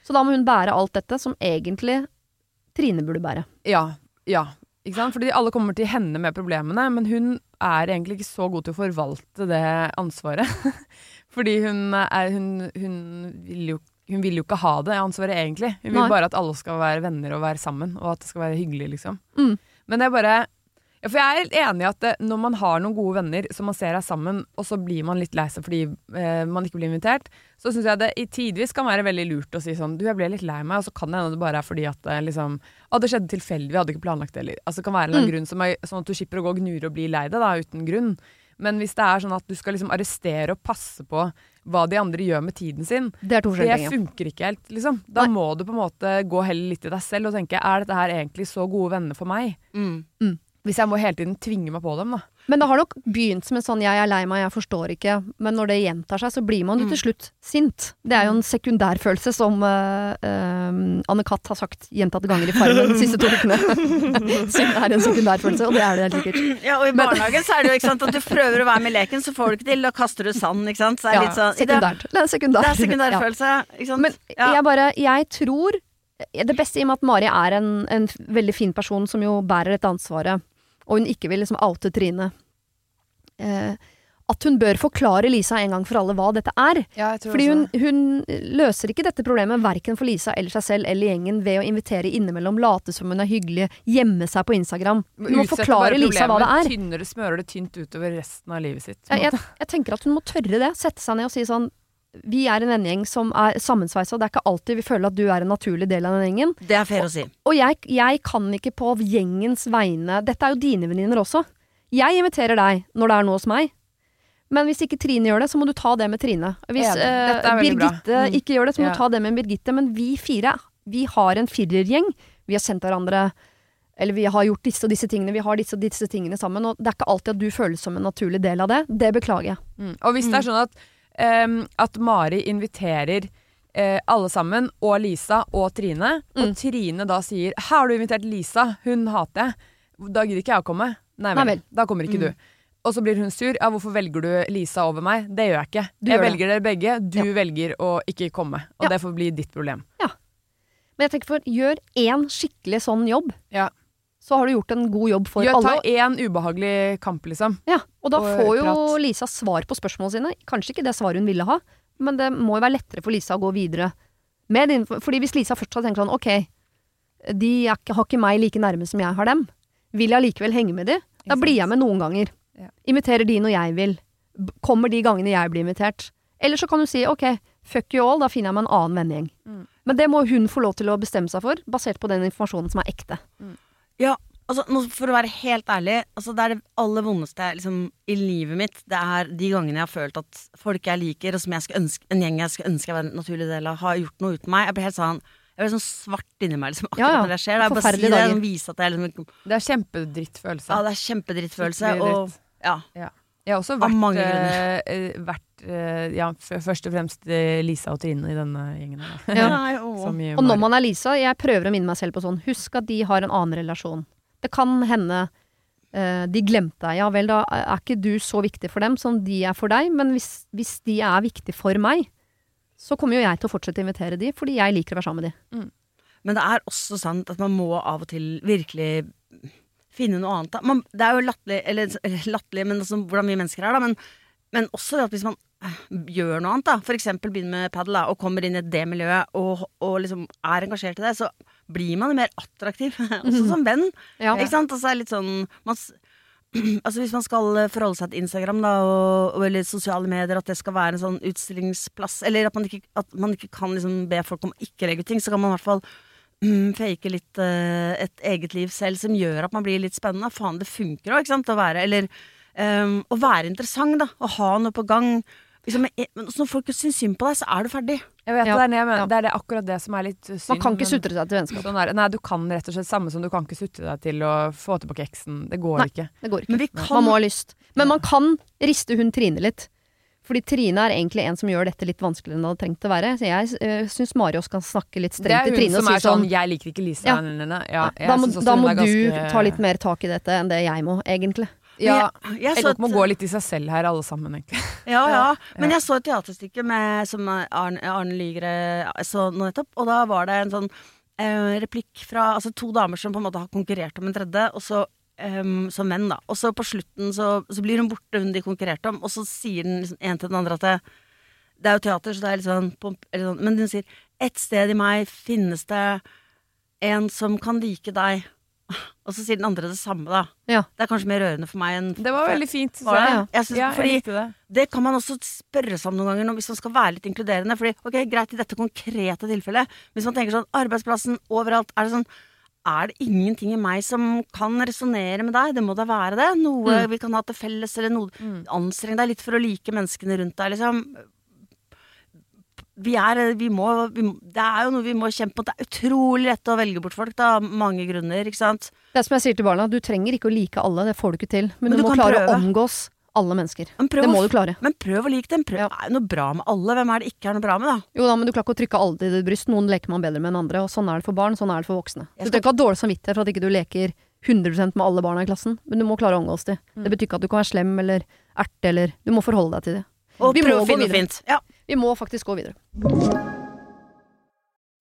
Så da må hun bære alt dette, som egentlig Trine burde bære. Ja. Ja. Ikke sant? Fordi alle kommer til henne med problemene, men hun er egentlig ikke så god til å forvalte det ansvaret. Fordi hun er Hun, hun, vil jo, hun vil jo ikke ha det ansvaret, egentlig. Hun vil Nei. bare at alle skal være venner og være sammen, og at det skal være hyggelig, liksom. Mm. Men det er bare ja, For jeg er helt enig i at det, når man har noen gode venner som man ser er sammen, og så blir man litt lei seg fordi eh, man ikke blir invitert, så syns jeg det i tidvis kan være veldig lurt å si sånn Du, jeg ble litt lei meg, og så kan det hende det bare er fordi at eh, liksom Å, det skjedde tilfeldig, vi hadde ikke planlagt det, eller Altså det kan være en annen grunn som er, sånn at du slipper å gå og gnure og bli lei deg, da, uten grunn. Men hvis det er sånn at du skal liksom arrestere og passe på hva de andre gjør med tiden sin, Det er to det funker ikke helt, liksom. Da Nei. må du på en måte gå heller litt i deg selv og tenke er dette her egentlig så gode venner for meg? Mm. Mm. Hvis jeg må hele tiden tvinge meg på dem, da. Men det har nok begynt som en sånn 'jeg er lei meg, jeg forstår ikke', men når det gjentar seg, så blir man jo til slutt sint. Det er jo en sekundærfølelse som uh, Anne Katt har sagt gjentatte ganger i Farmen de siste to ukene. Sinne er en sekundærfølelse, og det er det helt sikkert. Ja, og i barnehagen så er det jo ikke sant at du prøver å være med i leken, så får du ikke til, da kaster du sand, ikke sant. Så det er Ja, litt sånn sekundært. Det er sekundær. det er Ja. ikke sant. Men ja. jeg bare, jeg tror Det beste i og med at Mari er en, en veldig fin person som jo bærer dette ansvaret, og hun ikke vil liksom oute Trine eh, At hun bør forklare Lisa en gang for alle hva dette er. Ja, Fordi hun, hun løser ikke dette problemet verken for Lisa eller seg selv eller gjengen ved å invitere innimellom, late som hun er hyggelig, gjemme seg på Instagram. Hun må forklare Lisa hva det er. Tynnere, smører det tynt utover resten av livet sitt. Jeg, jeg, jeg tenker at hun må tørre det. Sette seg ned og si sånn Vi er en vennegjeng som er sammensveisa, og det er ikke alltid vi føler at du er en naturlig del av den gjengen. Det er fair å si. Og jeg, jeg kan ikke på gjengens vegne Dette er jo dine venninner også. Jeg inviterer deg når det er noe hos meg. Men hvis ikke Trine gjør det, så må du ta det med Trine. Hvis eh. Birgitte Mm. ikke gjør det, så må Ja. du ta det med Birgitte. Men vi fire, vi har en firergjeng. Vi har sendt hverandre Eller vi har gjort disse og disse tingene, vi har disse og disse tingene sammen. Og det er ikke alltid at du føles som en naturlig del av det. Det beklager jeg. Mm. Og hvis det er sånn at, at Mari inviterer eh, alle sammen, og Lisa og Trine, Mm. og Trine da sier 'Her har du invitert Lisa, hun hater jeg', da gidder ikke jeg å komme. Nei vel, Nei vel. da kommer ikke Mm. du. og så blir hun sur. Ja, hvorfor velger du Lisa over meg? Det gjør jeg ikke. Du jeg velger det. dere begge. Du Ja. velger å ikke komme. Og Ja. det får bli ditt problem. Men jeg tenker for, gjør én skikkelig sånn jobb, Ja. Så har du gjort en god jobb for Gjør, ta alle. én ubehagelig kamp, liksom. Ja, og da og får jo prat. Lisa svar på spørsmålene sine. Kanskje ikke det svaret hun ville ha, men det må jo være lettere for Lisa å gå videre med din Fordi hvis Lisa først hadde tenkt sånn ok, de er har ikke meg like nærme som jeg har dem, vil jeg allikevel henge med de? Da blir jeg med noen ganger. Ja. Inviterer de når jeg vil. Kommer de gangene jeg blir invitert. Eller så kan du si ok, fuck you all, da finner jeg meg en annen vennegjeng. Mm. Men det må hun få lov til å bestemme seg for, basert på den informasjonen som er ekte. Ja, altså For å være helt ærlig, altså det er det aller vondeste liksom, i livet mitt. Det er de gangene jeg har følt at folk jeg liker, og som jeg ønske, en gjeng jeg skulle ønske jeg var en naturlig del av, har gjort noe uten meg. Jeg blir helt sånn jeg blir sånn svart inni meg liksom, akkurat Ja, ja. når det skjer. Er bare å si det, liksom, vise at jeg liksom Det er kjempedrittfølelse. Ja, det er kjempedrittfølelse. Og ja. Jeg har også Av vært, mange eh, eh, vært eh, ja, først og fremst eh, Lisa og Trine i denne gjengen. her, da. Ja. Og når man er Lisa, jeg prøver å minne meg selv på sånn, husk at de har en annen relasjon. Det kan hende eh, de glemte deg, ja vel, da er ikke du så viktig for dem som de er for deg, men hvis, hvis de er viktig for meg, så kommer jo jeg til å fortsette å invitere de, fordi jeg liker å være sammen med de. Men det er også sant at man må av og til virkelig finne noe annet. Man, det er jo latterlig, eller eller latterlig, men altså, hvordan vi mennesker er, da. Men, men også det at hvis man eh, gjør noe annet, da, eksempel begynner med padel, og kommer inn i det miljøet, og, og liksom er engasjert i det, så blir man jo mer attraktiv, også som venn. Ja. Ikke sant? Altså, litt sånn man, Altså Hvis man skal eh, forholde seg til Instagram da, og, og eller sosiale medier, at det skal være en sånn utstillingsplass, eller at man ikke, at man ikke kan liksom be folk om å ikke legge ut ting, så kan man i hvert fall fake litt uh, et eget liv selv som gjør at man blir litt spennende. Faen, det funker òg, ikke sant? Å være, eller um, å være interessant, da. Å ha noe på gang. Liksom, eh, men når folk syns synd på deg, så er du ferdig. Jeg vet, Ja. det, er det, er akkurat det som er litt synd. Man kan ikke men- sutre seg til vennskap. Sånn nei, du kan rett og slett samme som du kan ikke sutre deg til å få tilbake eksen. Det går Nei. ikke. Det går ikke. Men vi kan Man må ha lyst. Men man kan riste hun Trine litt. Fordi Trine er egentlig en som gjør dette litt vanskeligere enn det hadde trengt å være. Så jeg uh, syns Marios kan snakke litt Det strengt er Trine. hun Trine hun som er sånn sånn 'jeg liker ikke Lisa'. Ja. Nei. Ja, jeg Da må, da må er du ganske- ta litt mer tak i dette enn det jeg må, egentlig. Ja, jeg, jeg så Folk et- må gå litt i seg selv her, alle sammen, egentlig. Ja, ja. Ja. Men jeg så et teaterstykke med, som Arne, Arne Lygre så nå nettopp, og da var det en sånn eh, replikk fra altså to damer som på en måte har konkurrert om en tredje, og så em, som menn, da. Og så på slutten så, så blir hun borte, hun de konkurrerte om, og så sier den liksom en til den andre at det, det er jo teater, så det er litt sånn, pomp, eller sånn Men hun sier et sted i meg finnes det en som kan like deg. Og så sier den andre det samme, da. Ja. Det er kanskje mer rørende for meg enn Det var veldig fint. Var det? synes, Ja, fordi det. det kan man også spørre seg om noen ganger hvis man skal være litt inkluderende. Fordi, ok, Greit i dette konkrete tilfellet, hvis man tenker sånn arbeidsplassen, overalt, er det sånn Er det ingenting i meg som kan resonnere med deg? Det må da være det. Noe Mm. vi kan ha til felles, eller noe Mm. Anstreng deg litt for å like menneskene rundt deg, liksom. Vi er vi må, vi Det er jo noe vi må kjempe mot. Det er utrolig lett å velge bort folk, da, mange grunner, ikke sant. Det er som jeg sier til barna, du trenger ikke å like alle, det får du ikke til. Men, Men du, du må klare klare å omgås alle mennesker. Det må du klare. Men prøv å like dem. Prøv. Ja. Det er jo noe bra med alle. Hvem er det ikke er noe bra med, da? Jo da, men du klarer ikke å trykke alle til ditt bryst. Noen leker man bedre med enn andre, og sånn er det for barn, sånn er det for voksne. Skal... Du trenger ikke ha dårlig samvittighet for at ikke du leker 100% med alle barna i klassen, men du må klare å omgås de. Mm. Det betyr ikke at du kan være slem eller erte eller Du må forholde deg til det. Og Vi prøv å finne noe fint. Ja. Vi må faktisk gå videre.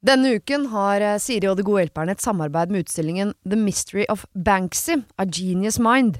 Denne uken har eh, Siri og De gode hjelperne et samarbeid med utstillingen The Mystery of Banksy, A Genius Mind.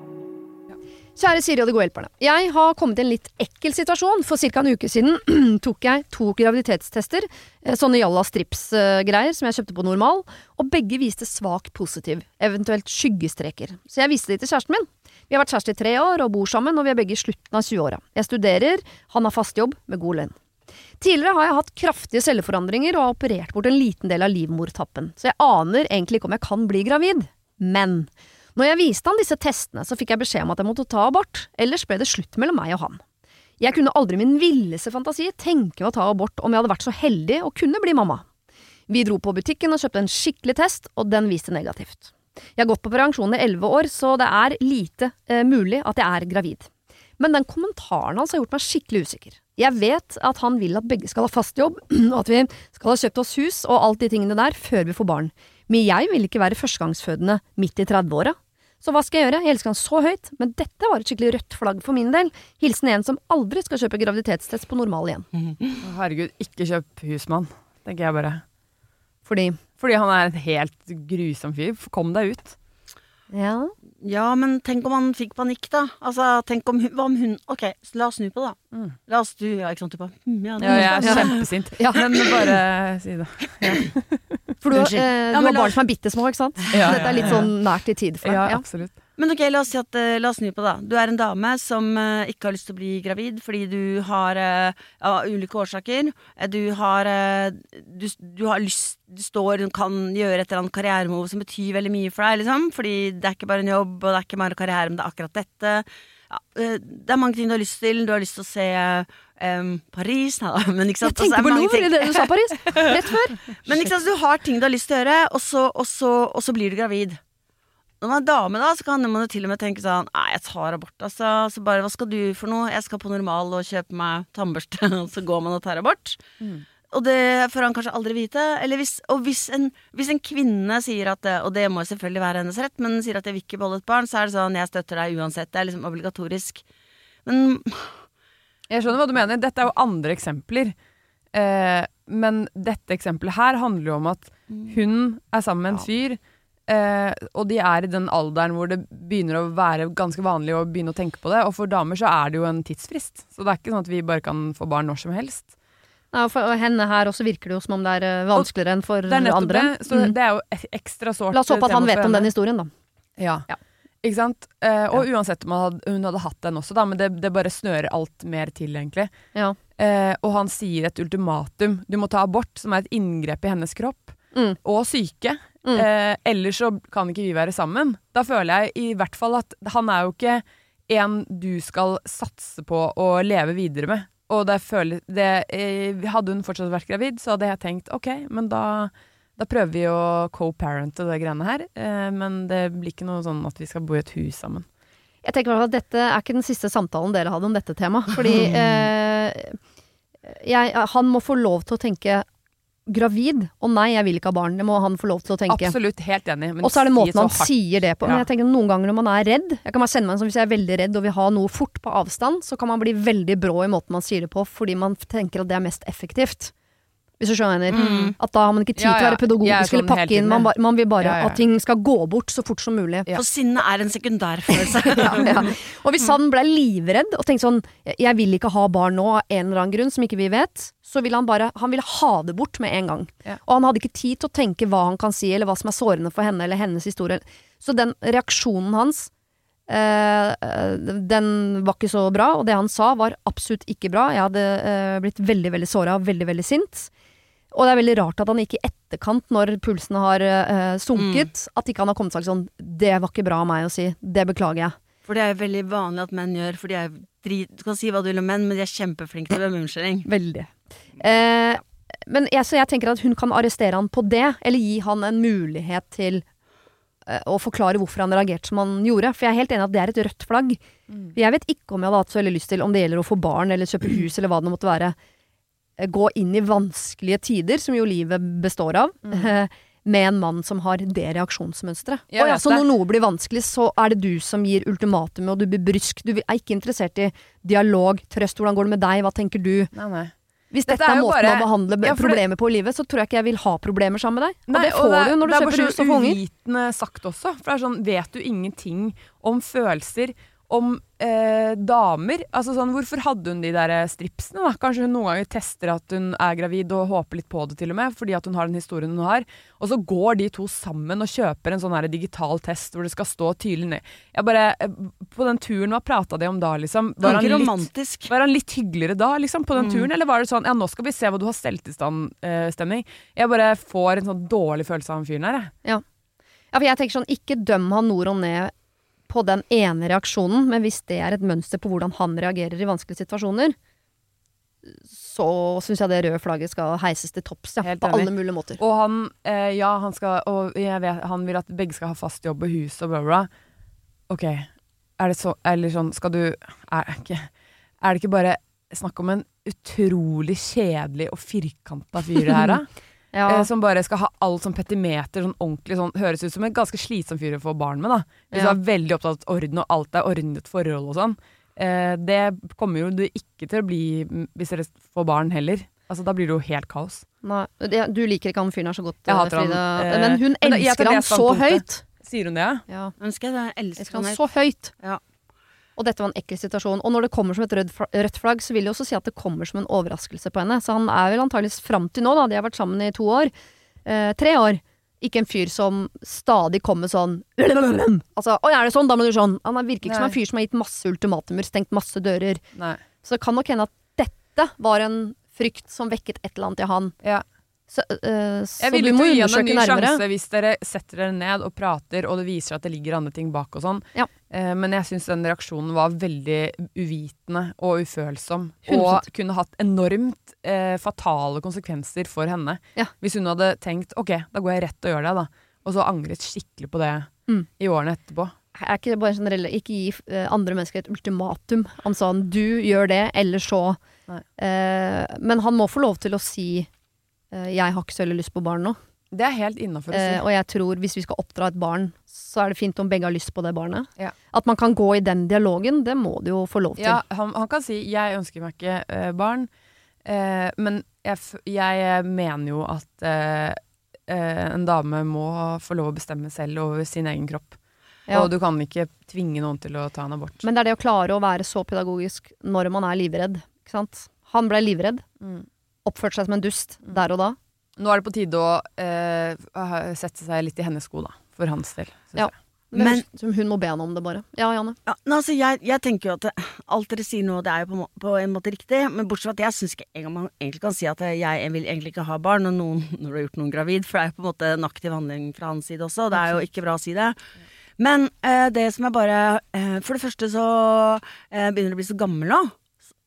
Kjære Siri og de gode hjelperne. Jeg har kommet i en litt ekkel situasjon. For ca. en uke siden tok jeg to graviditetstester, eh, sånne Jalla strips-greier som jeg kjøpte på Normal, og begge viste svakt positiv, eventuelt skyggestreker. Så jeg viste de til kjæresten min. Vi har vært kjærester i tre år og bor sammen, og vi er begge i slutten av 20-åra. Jeg studerer, han har fast jobb med god lønn. Tidligere har jeg hatt kraftige celleforandringer og har operert bort en liten del av livmortappen, så jeg aner egentlig ikke om jeg kan bli gravid. Men når jeg viste han disse testene, så fikk jeg beskjed om at jeg måtte ta abort, ellers ble det slutt mellom meg og han. Jeg kunne aldri i min villeste fantasi tenke meg å ta abort om jeg hadde vært så heldig å kunne bli mamma. Vi dro på butikken og kjøpte en skikkelig test, og den viste negativt. Jeg har gått på prevensjon i elleve år, så det er lite eh, mulig at jeg er gravid. Men den kommentaren hans har gjort meg skikkelig usikker. Jeg vet at han vil at begge skal ha fast jobb, og at vi skal ha kjøpt oss hus og alt de tingene der før vi får barn. Men jeg vil ikke være førstegangsfødende midt i 30-åra. Så hva skal jeg gjøre? Jeg elsker han så høyt, men dette var et skikkelig rødt flagg for min del. Hilsen en som aldri skal kjøpe graviditetstest på normal igjen. Herregud, ikke kjøp husmann, tenker jeg bare. Fordi Fordi han er en helt grusom fyr. Kom deg ut. Ja. Ja, men tenk om han fikk panikk, da. Altså, tenk om hun, hva om hun Ok, så la oss snu på det, da. Mm. La oss du, ja, ikke sant, du bare hm, ja, Ja, jeg er Ja. kjempesint. Ja. Men bare si det. For du, eh, du har barn som er bitte små, ikke sant? Ja, Dette ja, er litt sånn nært i tid for deg. Ja. absolutt. Men ok, la oss si at eh, La oss snu på det. Du er en dame som eh, ikke har lyst til å bli gravid fordi du har eh, Av ulike årsaker. Du har du, du har lyst Du står og kan gjøre et eller annet karrieremove som betyr veldig mye for deg, liksom. Fordi det er ikke bare en jobb, og det er ikke bare karriere, men det er akkurat dette. Ja, det er mange ting du har lyst til. Du har lyst til å se um, Paris Nei da, men ikke sant. Jeg tenkte er på Louvre idet du sa Paris. Rett før. men ikke sant, du har ting du har lyst til å gjøre, og så, og så, og så blir du gravid. Når man er dame, da, så kan man jo til og med tenke sånn Nei, jeg tar abort, altså. Så bare, hva skal du for noe? Jeg skal på normal og kjøpe meg tannbørste, og så går man og tar abort. Og det får han kanskje aldri vite. Eller hvis, og hvis en, hvis en kvinne sier at Og det må selvfølgelig være hennes rett, men sier at jeg vil ikke beholde et barn, så er det sånn Jeg støtter deg uansett. Det er liksom obligatorisk. Men Jeg skjønner hva du mener. Dette er jo andre eksempler. Eh, men dette eksempelet her handler jo om at hun er sammen med en fyr, eh, og de er i den alderen hvor det begynner å være ganske vanlig å begynne å tenke på det. Og for damer så er det jo en tidsfrist. Så det er ikke sånn at vi bare kan få barn når som helst. Ja, for henne her også virker det jo som om det er eh, vanskeligere enn for Det andre. det. Så Mm. det er jo ekstra sårt. La oss håpe at han vet om den historien, da. Ja. Ja. Ikke sant? Eh, og uansett om hadde, hun hadde hatt den også, da, men det, det bare snører alt mer til, egentlig. Ja. Eh, og han sier et ultimatum. Du må ta abort, som er et inngrep i hennes kropp. Mm. Og syke. Mm. Eh, ellers så kan ikke vi være sammen. Da føler jeg i hvert fall at han er jo ikke en du skal satse på å leve videre med. Og det føler, det, eh, hadde hun fortsatt vært gravid, så hadde jeg tenkt ok, men da, da prøver vi å co-parente det greiene her. Eh, men det blir ikke noe sånn at vi skal bo i et hus sammen. Jeg tenker at dette er ikke den siste samtalen dere hadde om dette temaet. Fordi eh, jeg, han må få lov til å tenke gravid. Å nei, jeg vil ikke ha barn. Det må han få lov til å tenke. Absolutt, helt enig. men Og så er det måten han sier det på. Men jeg tenker noen ganger når man er redd Jeg kan bare sende meg en sånn Hvis jeg er veldig redd og vil ha noe fort på avstand, så kan man bli veldig brå i måten man sier det på, fordi man tenker at det er mest effektivt. Hvis du skjønner hva jeg mener? At da har man ikke tid Ja, til å være pedagogisk er sånn eller pakke inn. Man, man vil bare Ja, ja. at ting skal gå bort så fort som mulig. Ja. for sinne er en sekundærfølelse. Ja, ja. Og hvis han ble livredd og tenkte sånn Jeg vil ikke ha barn nå av en eller annen grunn som ikke vi vet, så ville han bare Han ville ha det bort med en gang. Ja. Og han hadde ikke tid til å tenke hva han kan si, eller hva som er sårende for henne eller hennes historie. Så den reaksjonen hans Uh, den var ikke så bra, og det han sa var absolutt ikke bra. Jeg hadde uh, blitt veldig, veldig såra og veldig, veldig sint. Og det er veldig rart at han ikke i etterkant, når pulsen har uh, sunket, at ikke han har kommet og sagt sånn Det var ikke bra av meg å si. Det beklager jeg. For det er jo veldig vanlig at menn gjør, for de er drit... Du kan si hva du vil om menn, men de er kjempeflinke til å være unnskyldning. Veldig. Eh, men jeg, så jeg tenker at hun kan arrestere han på det, eller gi han en mulighet til eh, å forklare hvorfor han reagerte som han gjorde. For jeg er helt enig at det er et rødt flagg. Jeg vet ikke om jeg hadde hatt så veldig lyst til, om det gjelder å få barn eller kjøpe hus eller hva det måtte være, gå inn i vanskelige tider, som jo livet består av. Med en mann som har det reaksjonsmønsteret. Og ja, så når noe blir vanskelig, så er det du som gir ultimatumet, og du blir brysk. Du er ikke interessert i dialog, trøst, hvordan går det med deg, hva tenker du? Nei, nei. Hvis Dette dette er, er måten bare- å behandle Ja, det- problemer på i livet, så tror jeg ikke jeg vil ha problemer sammen med deg. Og Nei, det får du når du det er kjøper bare hus så og unger. uvitende sagt også. For det er sånn, vet du ingenting om følelser, om eh, damer? Altså sånn, hvorfor hadde hun de der eh, stripsene, da? Kanskje hun noen ganger tester at hun er gravid og håper litt på det til og med, fordi at hun har den historien hun har. Og så går de to sammen og kjøper en sånn her digital test hvor det skal stå tydelig ned. Jeg bare, eh, På den turen, hva prata de om da, liksom? Var han litt var han litt hyggeligere da, liksom, på den Mm. turen? Eller var det sånn ja, nå skal vi se hva du har stelt i stand, stemning? jeg bare får en sånn dårlig følelse av han fyren her, jeg. Ja, for jeg tenker sånn, ikke døm han nord og ned på den ene reaksjonen, men hvis det er et mønster på hvordan han reagerer i vanskelige situasjoner, så syns jeg det røde flagget skal heises til topps, ja, på alle mulige måter. Og han, eh, ja, han skal Og jeg vet, han vil at begge skal ha fast jobb og hus og bla, bla. Ok, er det så Eller sånn, skal du Er, ikke, er det ikke bare snakk om en utrolig kjedelig og firkanta fyr, det her, da? Ja, Eh, som bare skal ha alt som petimeter, sånn ordentlig sånn Høres ut som en ganske slitsom fyr å få barn med, da. Hvis Ja. du er veldig opptatt av orden, og alt er ordnet forhold og sånn. Eh, det kommer jo du ikke til å bli hvis dere får barn heller. Altså, da blir det jo helt kaos. nei, du liker ikke han fyren her så godt, Jeg hater Frida. eh, men hun men da, elsker han så høyt. Sier hun det? ja? Ja, Ønsker jeg det. Jeg elsker elsker han han så høyt. Ja. Og dette var en ekkel situasjon. Og når det kommer som et rødt, flagg, så vil det også si at det kommer som en overraskelse på henne. Så han er vel antageligvis fram til nå, da, de har vært sammen i to år, eh, tre år, ikke en fyr som stadig kommer sånn Altså, oi, er det sånn? Da må du sånn. Han er- virker ikke som en fyr som har gitt masse ultimatumer, stengt masse dører. Nei. Så det kan nok hende at dette var en frykt som vekket et eller annet i han. Ja. Så, eh, så Jeg vi vil må gi henne en ny nærmere. sjanse hvis dere setter dere ned og prater, og det viser at det ligger andre ting bak og sånn. Ja. Eh, men jeg syns den reaksjonen var veldig uvitende og ufølsom. 100%. Og kunne hatt enormt eh, fatale konsekvenser for henne. Ja. Hvis hun hadde tenkt ok, da går jeg rett og gjør det, da. Og så angret skikkelig på det Mm. i årene etterpå. Er ikke generell, ikke gi eh, andre mennesker et ultimatum om sånn du gjør det, eller så. Eh, men han må få lov til å si jeg har ikke så veldig lyst på barn nå. Det er helt innafor å si. Eh, og jeg tror hvis vi skal oppdra et barn, så er det fint om begge har lyst på det barnet. Ja. At man kan gå i den dialogen, det må du jo få lov til. Ja, han, han kan si 'jeg ønsker meg ikke eh, barn', eh, men jeg, jeg mener jo at eh, eh, en dame må få lov å bestemme selv over sin egen kropp. Ja. Og du kan ikke tvinge noen til å ta en abort. Men det er det å klare å være så pedagogisk når man er livredd. Han ble livredd. Mm. Oppførte seg som en dust der og da. Nå er det på tide å eh, sette seg litt i hennes sko, da. For hans del. synes Ja. jeg. Men, Men- som hun må be han om det, bare. Ja, Janne. Ja, altså, jeg, jeg tenker jo at alt dere sier nå, det er jo på, på en måte riktig. Men bortsett fra at jeg syns ikke engang man egentlig kan si at jeg, jeg vil egentlig ikke ha barn når, noen, når du har gjort noen gravid. For det er jo på en måte en aktiv handling fra hans side også. og Det er jo ikke bra å si det. Men eh, det som er bare eh, For det første så eh, begynner du å bli så gammel nå.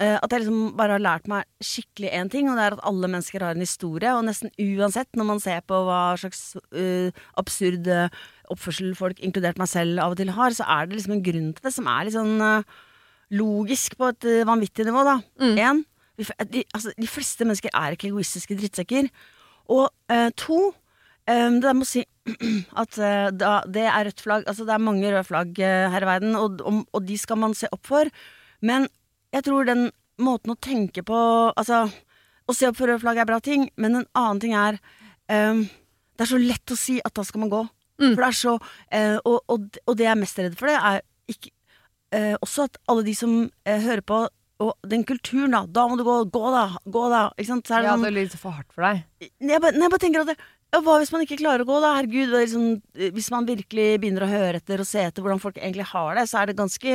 Eh, at jeg liksom bare har lært meg skikkelig én ting, og det er at alle mennesker har en historie. Og nesten uansett, når man ser på hva slags uh, absurd eh, oppførsel folk, inkludert meg selv, av og til har, så er det liksom en grunn til det som er litt sånn uh, logisk på et uh, vanvittig nivå, da. Mm. En, de, altså, de fleste mennesker er ikke egoistiske drittsekker. Og to, um, det der med å si at da, det er rødt flagg Altså, det er mange røde flagg her i verden, og, og, og de skal man se opp for. Men jeg tror den måten å tenke på Altså, å se opp for røde flagg er bra ting, men en annen ting er um, Det er så lett å si at da skal man gå. Mm. For det er så uh, og, og, og det jeg er mest redd for, det er ikke uh, også at alle de som uh, hører på og den kulturen, da. Da må du gå. Gå, da. Gå, da. Ikke sant? Så er det Ja, sånn det er litt for hardt for deg. jeg bare, jeg bare tenker at det, ja, Hva hvis man ikke klarer å gå, da? Herregud, er liksom, Hvis man virkelig begynner å høre etter og se etter hvordan folk egentlig har det, så er det ganske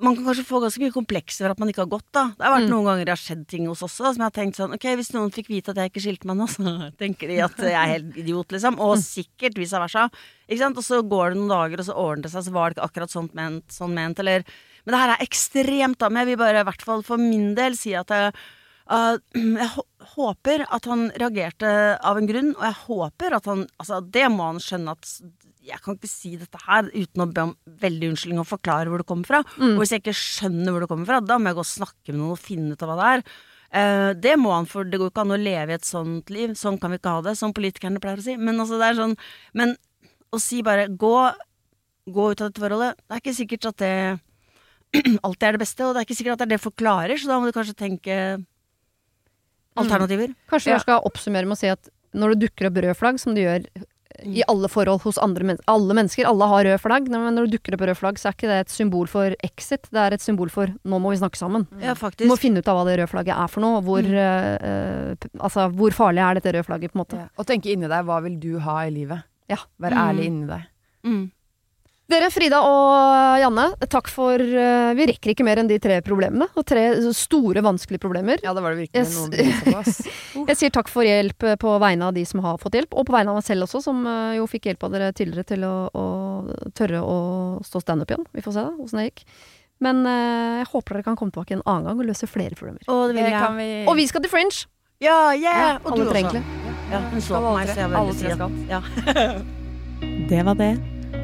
man kan kanskje få ganske mye komplekser for at man ikke har gått, da. Det har vært Mm. noen ganger det har skjedd ting hos oss også, som jeg har tenkt sånn Ok, hvis noen fikk vite at jeg ikke skilte meg nå, så tenker de at jeg er helt idiot, liksom. Og sikkert vice versa. Ikke sant? Og så går det noen dager, og så ordner det seg, så var det ikke akkurat sånn ment, sånn ment eller Men det her er ekstremt, da. Men jeg vil bare, i hvert fall for min del, si at jeg jeg håper at han reagerte av en grunn, og jeg håper at han Altså, det må han skjønne at jeg kan ikke si dette her uten å be om veldig unnskyldning og forklare hvor det kommer fra. Og hvis jeg ikke skjønner hvor det kommer fra, da må jeg gå og snakke med noen og finne ut av hva det er. Uh, det må han, for det går ikke an å leve i et sånt liv. Sånn kan vi ikke ha det, som politikerne pleier å si. Men altså, det er sånn Men å si bare gå, gå ut av dette forholdet, det er ikke sikkert at det alltid er det beste, og det er ikke sikkert at det er det forklarer, så da må du kanskje tenke alternativer. Kanskje Ja. vi skal oppsummere med å si at når det dukker opp rød flagg, som det gjør i alle forhold hos andre men alle mennesker, alle har rød flagg, men når det dukker opp rød flagg, så er ikke det et symbol for exit, det er et symbol for nå må vi snakke sammen. Ja, Du må finne ut av hva det røde flagget er for noe, hvor, mm. uh, altså, hvor farlig er dette røde flagget, på en måte. Ja. Og tenke inni deg hva vil du ha i livet? Ja. Vær Mm. ærlig inni deg. Mm. Dere, Frida og Janne, takk for uh, Vi rekker ikke mer enn de tre problemene, og tre store, vanskelige problemer. Ja, det var det virkelig Yes. noen på oss. Jeg sier takk for hjelp eh, på vegne av de som har fått hjelp, og på vegne av meg selv også, som uh, jo fikk hjelp av dere tidligere til å, å tørre å stå standup igjen. Vi får se da, åssen det gikk. Men jeg håper dere kan komme tilbake en annen gang og løse flere problemer. Og, det vil jeg. kan vi Og vi skal til Fringe! Ja, yeah! Og du også. egentlig. Ja, hun så på meg, så jeg var veldig si tre at skal. ja. Det var det.